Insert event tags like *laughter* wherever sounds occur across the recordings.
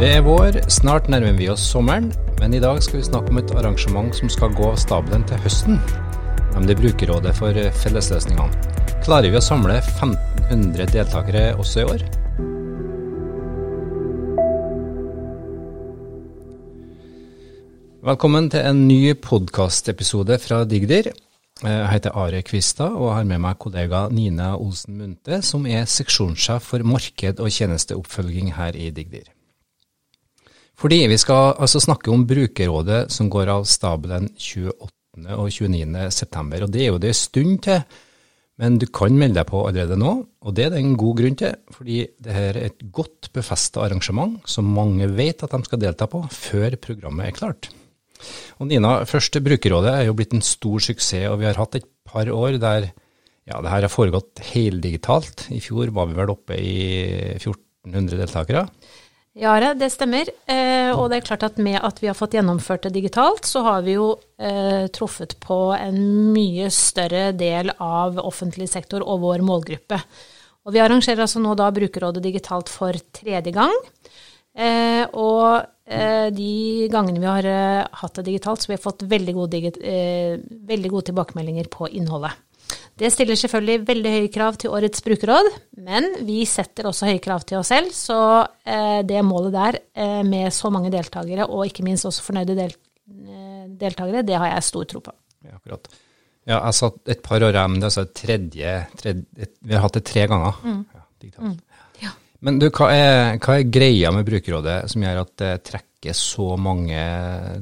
Det er vår, snart nærmer vi oss sommeren, men i dag skal vi snakke om et arrangement som skal gå av stabelen til høsten, nemlig Brukerrådet for fellesløsningene. Klarer vi å samle 1500 deltakere også i år? Velkommen til en ny podkastepisode fra Digdir. Jeg heter Are Kvistad og har med meg kollega Nina Olsen Munthe, som er seksjonssjef for marked og tjenesteoppfølging her i Digdir. Fordi vi skal altså snakke om brukerrådet som går av stabelen 28. og 29. september. Og det er jo det stund til, men du kan melde deg på allerede nå. Og det er det en god grunn til, fordi det her er et godt befesta arrangement som mange vet at de skal delta på før programmet er klart. Og Nina, første brukerrådet er jo blitt en stor suksess, og vi har hatt et par år der ja, det her har foregått heldigitalt. I fjor var vi vel oppe i 1400 deltakere. Ja, det stemmer. Eh, og det er klart at med at vi har fått gjennomført det digitalt, så har vi jo eh, truffet på en mye større del av offentlig sektor og vår målgruppe. Og vi arrangerer altså nå da Brukerrådet digitalt for tredje gang. Eh, og de gangene vi har hatt det digitalt, så vi har fått veldig gode, eh, veldig gode tilbakemeldinger på innholdet. Det stiller selvfølgelig veldig høye krav til årets brukerråd, men vi setter også høye krav til oss selv. Så eh, det målet der eh, med så mange deltakere, og ikke minst også fornøyde del, eh, deltakere, det har jeg stor tro på. Ja, akkurat. Ja, jeg satt et par år her, men det er altså tredje, tredje, Vi har hatt det tre ganger. Mm. Ja, digitalt. Mm. Ja. Men du, hva er, hva er, greia med brukerrådet som gjør at det trekker så mange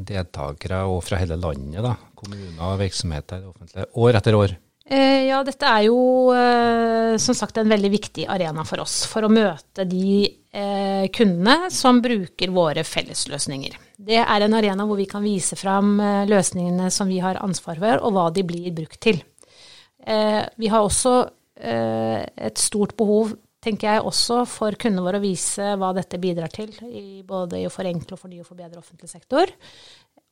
deltakere, og fra hele landet, da? Kommuner og virksomheter, det offentlige, år etter år? Eh, ja, dette er jo eh, som sagt en veldig viktig arena for oss for å møte de eh, kundene som bruker våre fellesløsninger. Det er en arena hvor vi kan vise fram løsningene som vi har ansvar for, og hva de blir brukt til. Vi har også et stort behov, tenker jeg, også for kundene våre å vise hva dette bidrar til, både i å forenkle og fornye og forbedre offentlig sektor.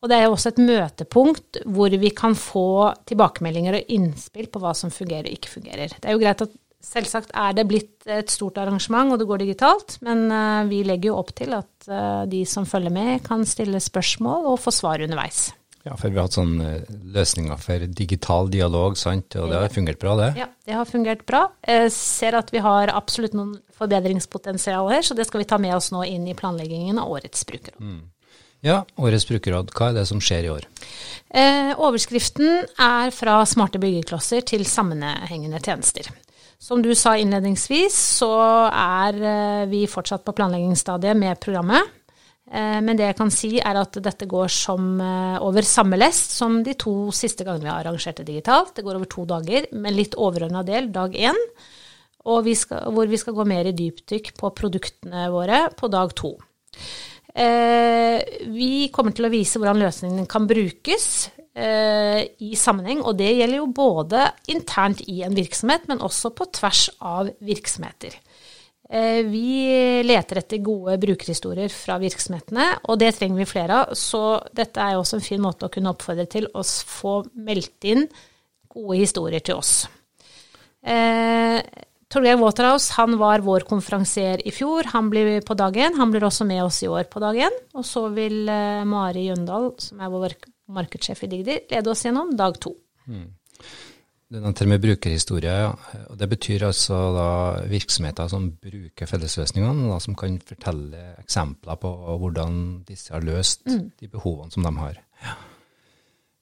Og det er jo også et møtepunkt hvor vi kan få tilbakemeldinger og innspill på hva som fungerer og ikke fungerer. Det er jo greit at selvsagt er det blitt et stort arrangement, og det går digitalt, men uh, vi legger jo opp til at uh, de som følger med, kan stille spørsmål og få svar underveis. Ja, for vi har hatt sånne eh, løsninger for digital dialog, sant, og det har fungert bra, det? Ja, det har fungert bra. Jeg ser at vi har absolutt noen forbedringspotensial her, så det skal vi ta med oss nå inn i planleggingen av årets brukerråd. Mm. Ja, Årets brukerråd, hva er det som skjer i år? Eh, overskriften er fra smarte byggeklosser til sammenhengende tjenester. Som du sa innledningsvis, så er eh, vi fortsatt på planleggingsstadiet med programmet. Eh, men det jeg kan si, er at dette går som, eh, over samme lest som de to siste gangene vi har arrangert det digitalt. Det går over to dager, med litt overordna del dag én. Vi skal, hvor vi skal gå mer i dypdykk på produktene våre på dag to. Eh, vi kommer til å vise hvordan løsningen kan brukes eh, i sammenheng, og det gjelder jo både internt i en virksomhet, men også på tvers av virksomheter. Eh, vi leter etter gode brukerhistorier fra virksomhetene, og det trenger vi flere av. Så dette er jo også en fin måte å kunne oppfordre til å få meldt inn gode historier til oss. Torgeir Waterhouse han var vår konferansier i fjor. Han blir på dag én. Han blir også med oss i år på dag én. Og så vil uh, Mari Jøndal, som er vår markedssjef i Digdi, lede oss gjennom dag to. Mm. Det nevnte med brukerhistorie, ja. og det betyr altså da virksomheter som bruker fellesløsningene, da, som kan fortelle eksempler på hvordan disse har løst mm. de behovene som de har. Ja.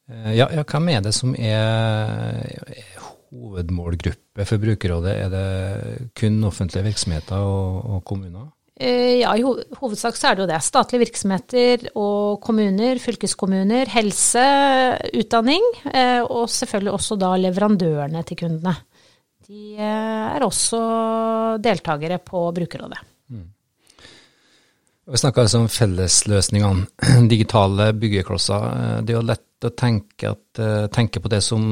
Eh, ja, ja, hvem er det som er hovedmålgruppe for brukerrådet? Er det kun offentlige virksomheter og, og kommuner? Eh, ja, i hovedsak så er det jo det. Statlige virksomheter og kommuner, fylkeskommuner, helse, utdanning, eh, og selvfølgelig også da leverandørene til kundene. De eh, er også deltakere på brukerrådet. Mm. Vi snakker altså om fellesløsningene, *clears throat* digitale byggeklosser. Det er jo lett å tenke, at, tenke på det som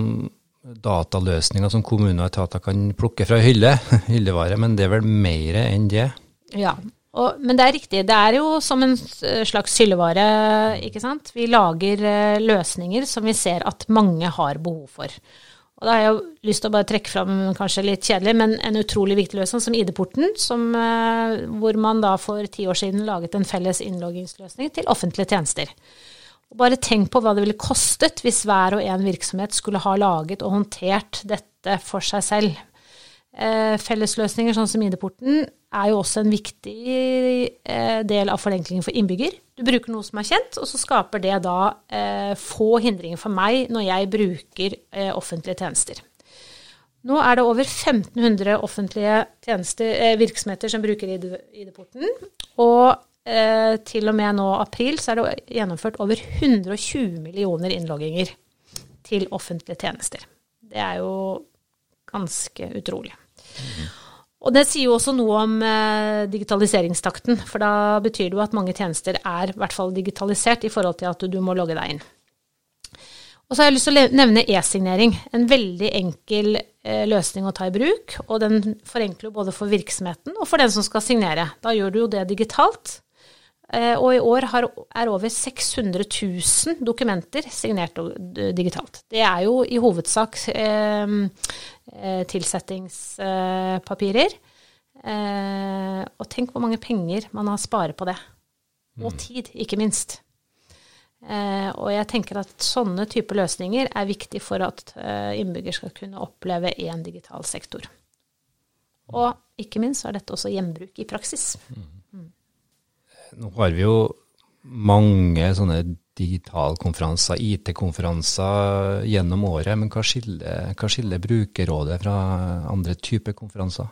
dataløsninger som kommuner og etater kan plukke fra hylle, *laughs* hyllevare, men det er vel mer enn det? Ja, og, men det er riktig. Det er jo som en slags hyllevare, ikke sant. Vi lager uh, løsninger som vi ser at mange har behov for. Og da har jeg lyst til å bare trekke fram, kanskje litt kjedelig, men en utrolig viktig løsning som ID-porten, eh, hvor man da for ti år siden laget en felles innloggingsløsning til offentlige tjenester. Og bare tenk på hva det ville kostet hvis hver og en virksomhet skulle ha laget og håndtert dette for seg selv. Eh, fellesløsninger sånn som ID-porten er jo også en viktig eh, del av forenklingen for innbygger. Du bruker noe som er kjent, og så skaper det da eh, få hindringer for meg når jeg bruker eh, offentlige tjenester. Nå er det over 1500 offentlige eh, virksomheter som bruker ID-porten. Og eh, til og med nå april så er det gjennomført over 120 millioner innlogginger til offentlige tjenester. Det er jo ganske utrolig. Og det sier jo også noe om eh, digitaliseringstakten, for da betyr det jo at mange tjenester er i hvert fall digitalisert i forhold til at du, du må logge deg inn. Og så har jeg lyst til å nevne e-signering. En veldig enkel eh, løsning å ta i bruk. Og den forenkler både for virksomheten og for den som skal signere. Da gjør du jo det digitalt. Eh, og i år har, er over 600 000 dokumenter signert digitalt. Det er jo i hovedsak eh, Eh, tilsettingspapirer. Eh, og tenk hvor mange penger man har sparet på det. Og mm. tid, ikke minst. Eh, og jeg tenker at sånne typer løsninger er viktig for at innbygger skal kunne oppleve én digital sektor. Og ikke minst er dette også gjenbruk i praksis. Mm. Nå har vi jo mange sånne digitalkonferanser, IT-konferanser gjennom året. Men hva skiller, hva skiller Brukerrådet fra andre typer konferanser?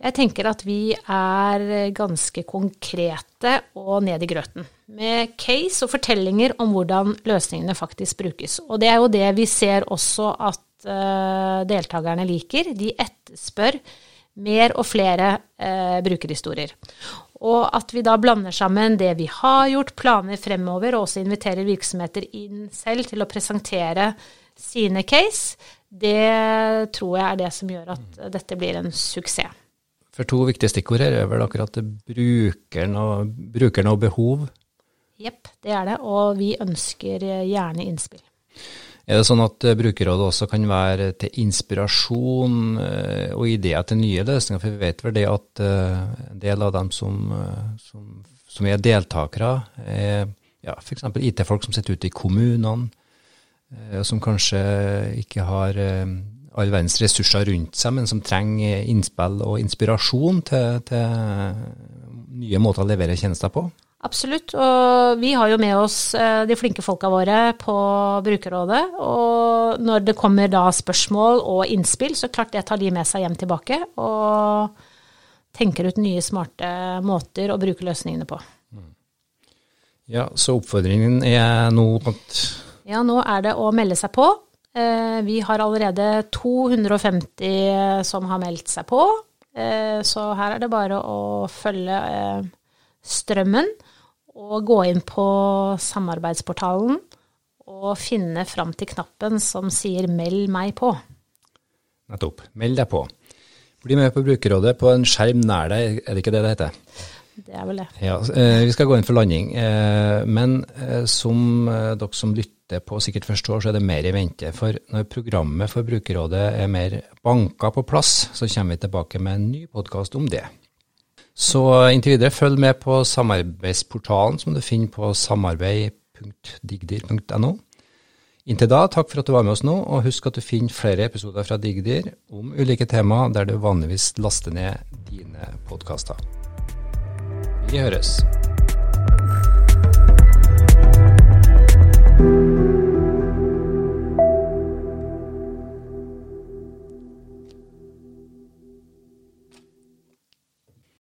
Jeg tenker at vi er ganske konkrete og ned i grøten. Med case og fortellinger om hvordan løsningene faktisk brukes. Og det er jo det vi ser også at uh, deltakerne liker. De etterspør mer og flere uh, brukerhistorier. Og at vi da blander sammen det vi har gjort, planer fremover, og også inviterer virksomheter inn selv til å presentere sine case, det tror jeg er det som gjør at dette blir en suksess. For to viktige stikkord her er vel akkurat brukeren og, brukeren og behov? Jepp, det er det. Og vi ønsker gjerne innspill. Er det sånn at eh, brukerrådet også kan være til inspirasjon eh, og ideer til nye løsninger? For vi vet vel det at eh, en del av dem som, som, som er deltakere, er ja, f.eks. IT-folk som sitter ute i kommunene, som kanskje ikke har all verdens ressurser rundt seg, men som trenger innspill og inspirasjon til, til nye måter å levere tjenester på. Absolutt. Og vi har jo med oss eh, de flinke folka våre på brukerrådet. Og når det kommer da spørsmål og innspill, så klart det tar de med seg hjem tilbake. Og tenker ut nye, smarte måter å bruke løsningene på. Ja, så oppfordringen er nå at Ja, nå er det å melde seg på. Eh, vi har allerede 250 som har meldt seg på. Eh, så her er det bare å følge strømmen og gå inn på samarbeidsportalen og finne fram til knappen som sier 'meld meg på'. Nettopp. Meld deg på. Bli med på Brukerrådet på en skjerm nær deg, er det ikke det det heter? Det er vel det. Ja, eh, Vi skal gå inn for landing. Eh, men eh, som dere som lytter på sikkert forstår, så er det mer i vente. For når programmet for Brukerrådet er mer banka på plass, så kommer vi tilbake med en ny podkast om det. Så inntil videre, følg med på samarbeidsportalen som du finner på samarbeid.digdir.no. Inntil da, takk for at du var med oss nå, og husk at du finner flere episoder fra Digdir om ulike temaer der du vanligvis laster ned dine podkaster. Vi høres.